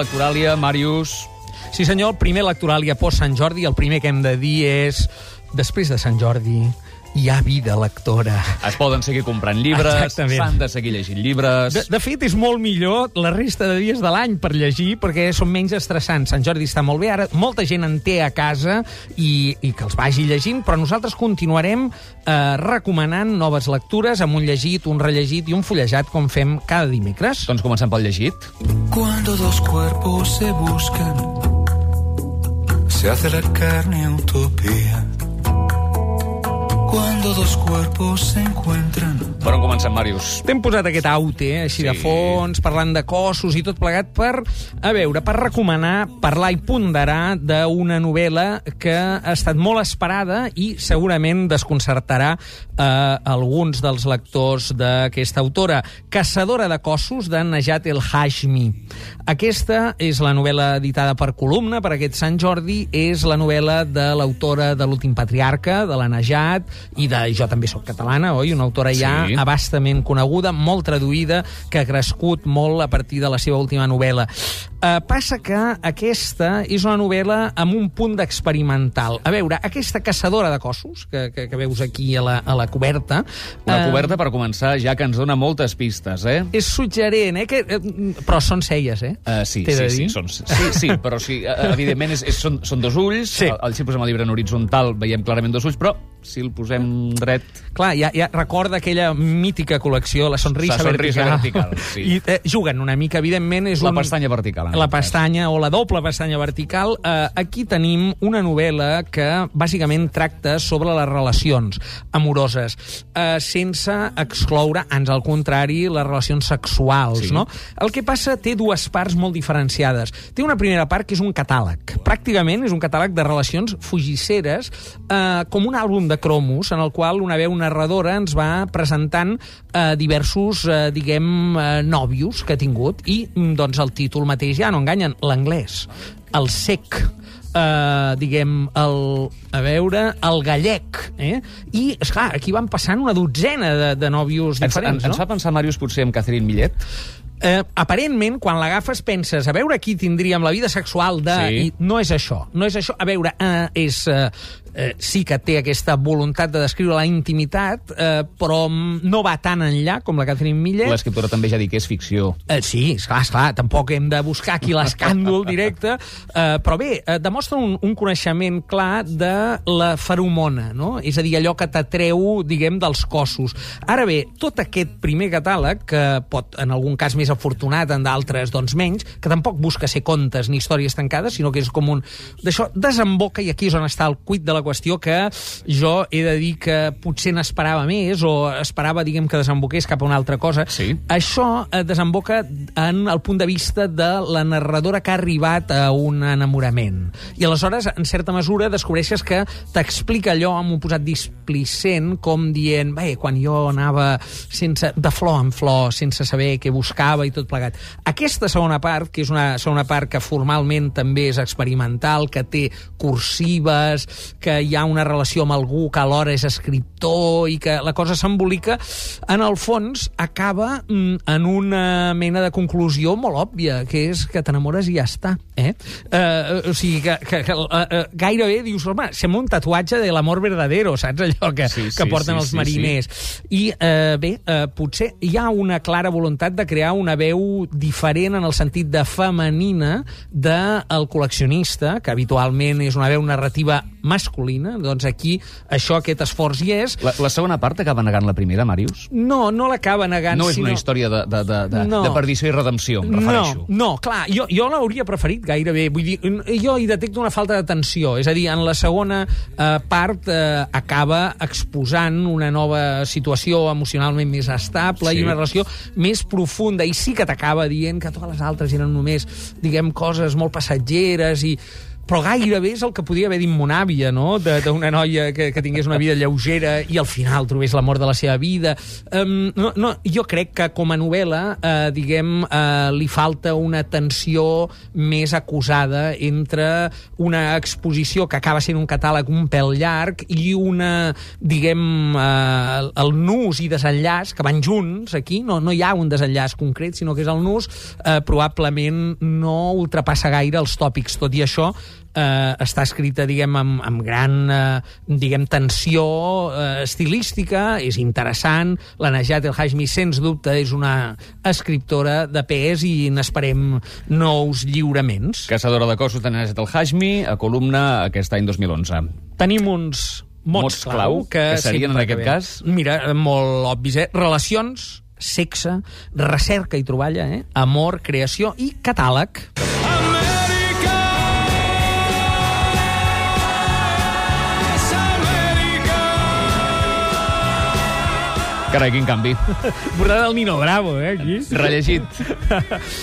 Lectoràlia, Màrius... Sí, senyor, el primer Lectoràlia post Sant Jordi, el primer que hem de dir és... Després de Sant Jordi, hi ha vida lectora. Es poden seguir comprant llibres, s'han de seguir llegint llibres... De, de fet, és molt millor la resta de dies de l'any per llegir, perquè són menys estressants. Sant Jordi està molt bé, ara molta gent en té a casa i, i que els vagi llegint, però nosaltres continuarem eh, recomanant noves lectures amb un llegit, un rellegit i un fullejat, com fem cada dimecres. Doncs comencem pel llegit. Cuando dos cuerpos se buscan, se hace la carne utopía. Cuando dos cuerpos se encuentran, Per on comencem, Màrius? T'hem posat aquest aute, eh, així Sí. de fons, parlant de cossos i tot plegat per, a veure, per recomanar, parlar i ponderar d'una novel·la que ha estat molt esperada i segurament desconcertarà eh, alguns dels lectors d'aquesta autora. Caçadora de cossos, de Najat El Hashmi. Aquesta és la novel·la editada per Columna, per aquest Sant Jordi, és la novel·la de l'autora de l'últim patriarca, de la Najat, i de Jo també sóc catalana, oi? Una autora ja Sí. abastament coneguda, molt traduïda, que ha crescut molt a partir de la seva última novel·la. Uh, passa que aquesta és una novel·la amb un punt d'experimental. A veure, aquesta caçadora de cossos, que, que, que veus aquí a la, a la coberta... Una eh, coberta, per començar, ja que ens dona moltes pistes, eh? És suggerent, eh? Que, eh, però són celles, eh? Uh, sí, sí, sí, són, sí, sí, però sí, evidentment és, és, són, són dos ulls, Sí. el, el, si posem el llibre en horitzontal veiem clarament dos ulls, però si el posem dret... Clar, ja, ja recorda aquella mítica col·lecció, la sonrisa, La sonrisa vertical. vertical, sí. I eh, juguen una mica, evidentment, és La un... pestanya vertical. la cas. pestanya o la doble pestanya vertical. Eh, aquí tenim una novel·la que bàsicament tracta sobre les relacions amoroses, eh, sense excloure, ans al contrari, les relacions sexuals. Sí. No? El que passa té dues parts molt diferenciades. Té una primera part que és un catàleg. Pràcticament és un catàleg de relacions fugisseres, eh, com un àlbum de cromos, en el qual una veu narradora ens va presentant eh, diversos, eh, diguem, eh, nòvios que ha tingut, i mm, doncs el títol mateix ja no enganyen, l'anglès, el sec, eh, diguem, el, a veure, el gallec, eh? I, esclar, aquí van passant una dotzena de, de nòvios Ens, diferents, ens no? fa pensar, Màrius, potser en Catherine Millet? Eh, aparentment, quan l'agafes, penses, a veure qui tindríem la vida sexual de... Sí. I no és això, no és això. A veure, eh, és... Eh, eh, sí que té aquesta voluntat de descriure la intimitat, eh, però no va tan enllà com la Catherine Millet. L'escriptora també ja dic que és ficció. Eh, sí, esclar, esclar, tampoc hem de buscar aquí l'escàndol directe, eh, però bé, eh, demostra un, un coneixement clar de la feromona, no? És a dir, allò que t'atreu, diguem, dels cossos. Ara bé, tot aquest primer catàleg, que pot, en algun cas més afortunat, en d'altres, doncs menys, que tampoc busca ser contes ni històries tancades, sinó que és com un... D'això desemboca, i aquí és on està el cuit de la qüestió, que jo he de dir que potser n'esperava més, o esperava, diguem, que desemboqués cap a una altra cosa. Sí. Això eh, desemboca en el punt de vista de la narradora que ha arribat a un enamorament. I aleshores, en certa mesura, descobreixes que t'explica allò amb un posat displicent, com dient, bé, quan jo anava sense, de flor en flor, sense saber què buscava i tot plegat. Aquesta segona part, que és una segona part que formalment també és experimental, que té cursives, que hi ha una relació amb algú que alhora és escriptor i que la cosa s'embolica, en el fons acaba mm, en una mena de conclusió molt òbvia, que és que t'enamores i ja està. Eh? Eh, o sigui, que, que, que uh, uh, gairebé dius, home, sembla un tatuatge de l'amor verdadero, saps allò que, Sí, sí, que porten sí, els sí, mariners. I eh, bé, eh, potser hi ha una clara voluntat de crear una veu diferent en el sentit de femenina del de col·leccionista, que habitualment és una veu narrativa masculina, doncs aquí això, aquest esforç hi és. La, la segona part acaba negant la primera, Màrius? No, no l'acaba negant. No és sinó... una història de, de, de, de, No. de perdició i redempció, em refereixo. No, no, clar, jo, jo l'hauria preferit gairebé. Vull dir, jo hi detecto una falta d'atenció. És a dir, en la segona eh, part eh, acaba exposant una nova situació emocionalment més estable Sí. i una relació més profunda. I sí que t'acaba dient que totes les altres eren només, diguem, coses molt passatgeres i però gairebé és el que podia haver dit mon àvia, no?, d'una noia que, que tingués una vida lleugera i al final trobés l'amor de la seva vida. Um, no, no, jo crec que com a novel·la, eh, diguem, eh, li falta una tensió més acusada entre una exposició que acaba sent un catàleg un pèl llarg i una, diguem, eh, el nus i desenllaç que van junts aquí, no, no hi ha un desenllaç concret, sinó que és el nus, eh, probablement no ultrapassa gaire els tòpics. Tot i això, eh, està escrita, diguem, amb, amb gran, eh, diguem, tensió eh, estilística, és interessant. La Najat El Hajmi, sens dubte, és una escriptora de pes i n'esperem nous lliuraments. Caçadora de cossos de Nazet El Hajmi, a columna aquest any 2011. Tenim uns mots, Mots clau, que serien, en aquest cas? Mira, molt obvis, eh? Relacions, sexe, recerca i troballa, eh? amor, creació i catàleg. Carai, quin canvi. Portada del Nino Bravo, eh, aquí. Rellegit.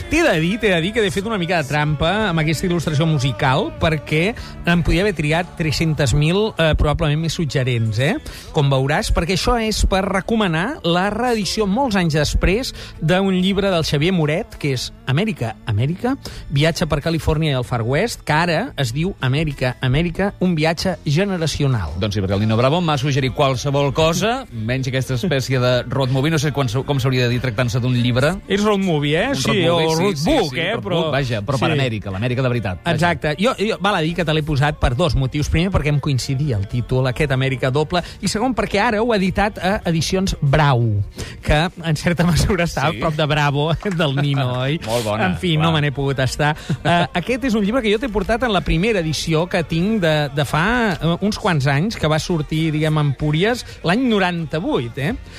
T'he de dir, t'he de dir que he fet una mica de trampa amb aquesta il·lustració musical perquè em podia haver triat 300.000 eh, probablement més suggerents, eh? Com veuràs, perquè això és per recomanar la reedició molts anys després d'un llibre del Xavier Moret, que és Amèrica, Amèrica, viatge per Califòrnia i el Far West, que ara es diu Amèrica, Amèrica, un viatge generacional. Doncs sí, perquè el Nino Bravo m'ha suggerit qualsevol cosa, menys aquesta espècie de road movie, no sé quan, com s'hauria de dir tractant-se d'un llibre. És road movie, eh? Un sí, road movie, o road book, eh? road book, vaja, però per Amèrica, l'Amèrica de veritat. Vaja. Exacte. Jo, jo, val a dir que te l'he posat per dos motius. Primer, perquè em coincidia el títol, aquest Amèrica doble, i segon, perquè ara ho ha editat a Edicions Brau, que en certa mesura està Sí. a prop de Bravo, del Nino, oi? Molt bona, En fi, clar. no me n'he pogut estar. Uh, aquest és un llibre que jo t'he portat en la primera edició que tinc de, de fa uh, uns quants anys, que va sortir, diguem, en Púries, l'any 98, eh?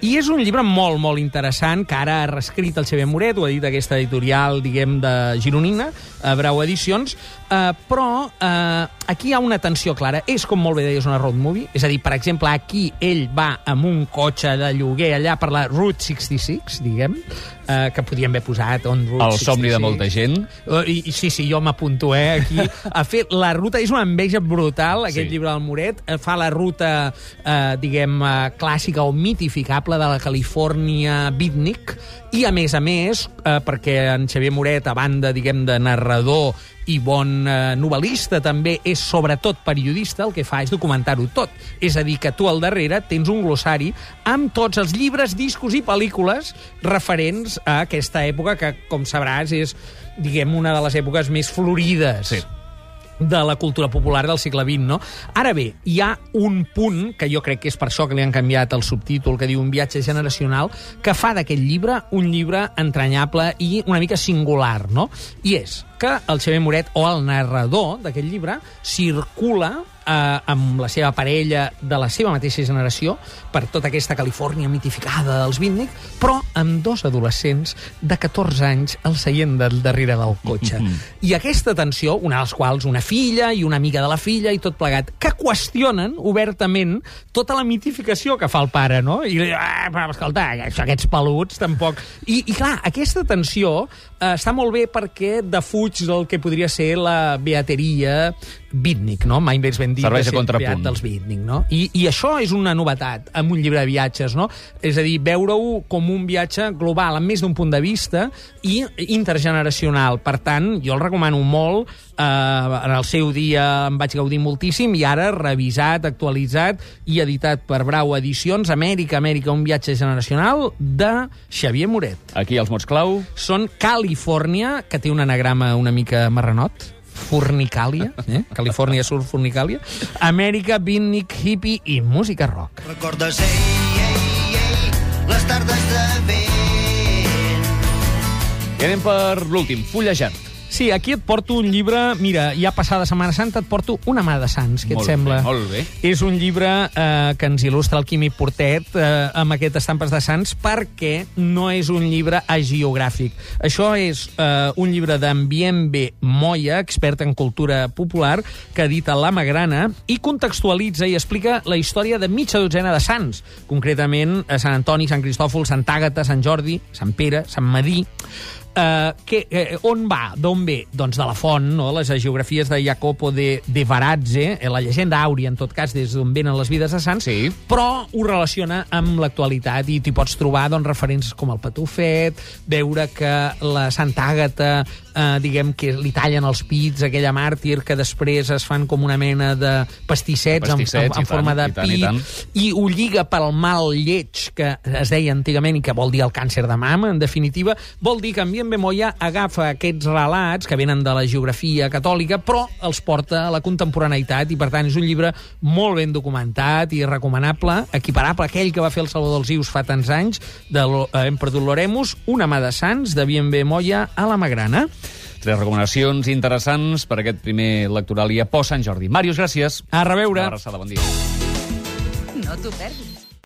I és un llibre molt, molt interessant, que ara ha reescrit el Xavier Moret, ho ha dit aquesta editorial, diguem, de Gironina, a Brau Edicions, eh, però eh, aquí hi ha una tensió clara. És, com molt bé deies, una road movie, és a dir, per exemple, aquí ell va amb un cotxe de lloguer allà per la Route 66, diguem, eh, que podíem haver posat on Route El somni de 66. molta gent. Uh, I, i sí, sí, jo m'apunto, eh, aquí, a fer la ruta. És una enveja brutal, aquest Sí. llibre del Moret. Eh, Fa la ruta, eh, diguem, eh, clàssica o mitificable de la Califòrnia beatnik, i a més a més, eh, perquè en Xavier Moret, a banda, diguem, de narrador i bon eh, novel·lista, també és sobretot periodista, el que fa és documentar-ho tot. És a dir, que tu al darrere tens un glossari amb tots els llibres, discos i pel·lícules referents a aquesta època que, com sabràs, és, diguem, una de les èpoques més florides Sí. De la cultura popular del segle XX, no? Ara bé, hi ha un punt, que jo crec que és per això que li han canviat el subtítol, que diu un viatge generacional, que fa d'aquest llibre un llibre entranyable i una mica singular, no? I és que el Xavier Moret, o el narrador d'aquest llibre, circula eh, amb la seva parella de la seva mateixa generació per tota aquesta Califòrnia mitificada dels Bitnik, però amb dos adolescents de 14 anys al seient del darrere del cotxe. I aquesta tensió, una de les quals una filla i una amiga de la filla i tot plegat, que qüestionen obertament tota la mitificació que fa el pare, no? I ah, però, escolta, aquests peluts tampoc... I, i clar, aquesta tensió eh, està molt bé perquè defuig el que podria ser la beateria Bitnik, no? Mai més ben dit Serveix de contrapunt. dels Bitnik, no? I, I això és una novetat amb un llibre de viatges, no? És a dir, veure-ho com un viatge global, amb més d'un punt de vista i intergeneracional. Per tant, jo el recomano molt. Eh, en el seu dia em vaig gaudir moltíssim i ara revisat, actualitzat i editat per Brau Edicions, Amèrica, Amèrica, un viatge generacional de Xavier Moret. Aquí els mots clau. Són Califòrnia, que té un anagrama una mica marranot, Fornicàlia, eh? Califòrnia surt Fornicàlia, Amèrica, Beatnik, Hippie i música rock. Recordes, ei, ei, ei, les tardes de vent. I anem per l'últim, fullejat. Sí, aquí et porto un llibre... Mira, ja passada Setmana Santa et porto Una mà de Sants, què et Molt sembla? bé, molt bé. És un llibre eh, que ens il·lustra el Quimi Portet eh, amb aquest estampes de Sants perquè no és un llibre agiogràfic. Això és eh, un llibre d'Ambiembe Moya, expert en cultura popular, que edita La Magrana i contextualitza i explica la història de mitja dotzena de sants, concretament a Sant Antoni, Sant Cristòfol, Sant Àgata, Sant Jordi, Sant Pere, Sant Madí... Uh, que, eh, on va? D'on ve? Doncs de la font, no? les geografies de Jacopo de, de Varazze, eh, la llegenda àurea, en tot cas, des d'on venen les vides de sants, Sí. però ho relaciona amb l'actualitat i t'hi pots trobar doncs, referents com el Patufet, veure que la Santa Àgata, eh, diguem que li tallen els pits, aquella màrtir que després es fan com una mena de pastissets, De en, pastissets, en, en i forma tant, de i tant, i pit, tant. i ho lliga pel mal lleig que es deia antigament i que vol dir el càncer de mama, en definitiva, vol dir que en Bien Bemoya agafa aquests relats que venen de la geografia catòlica, però els porta a la contemporaneïtat i, per tant, és un llibre molt ben documentat i recomanable, equiparable a aquell que va fer el Salvador dels Ius fa tants anys, de eh, hem perdut l'Oremus, una mà de Sants, de Bien Bemoya a la Magrana. Tres recomanacions interessants per aquest primer lectoral i a por Sant Jordi. Màrius, gràcies. A reveure. Una abraçada, bon dia. No t'ho perdis.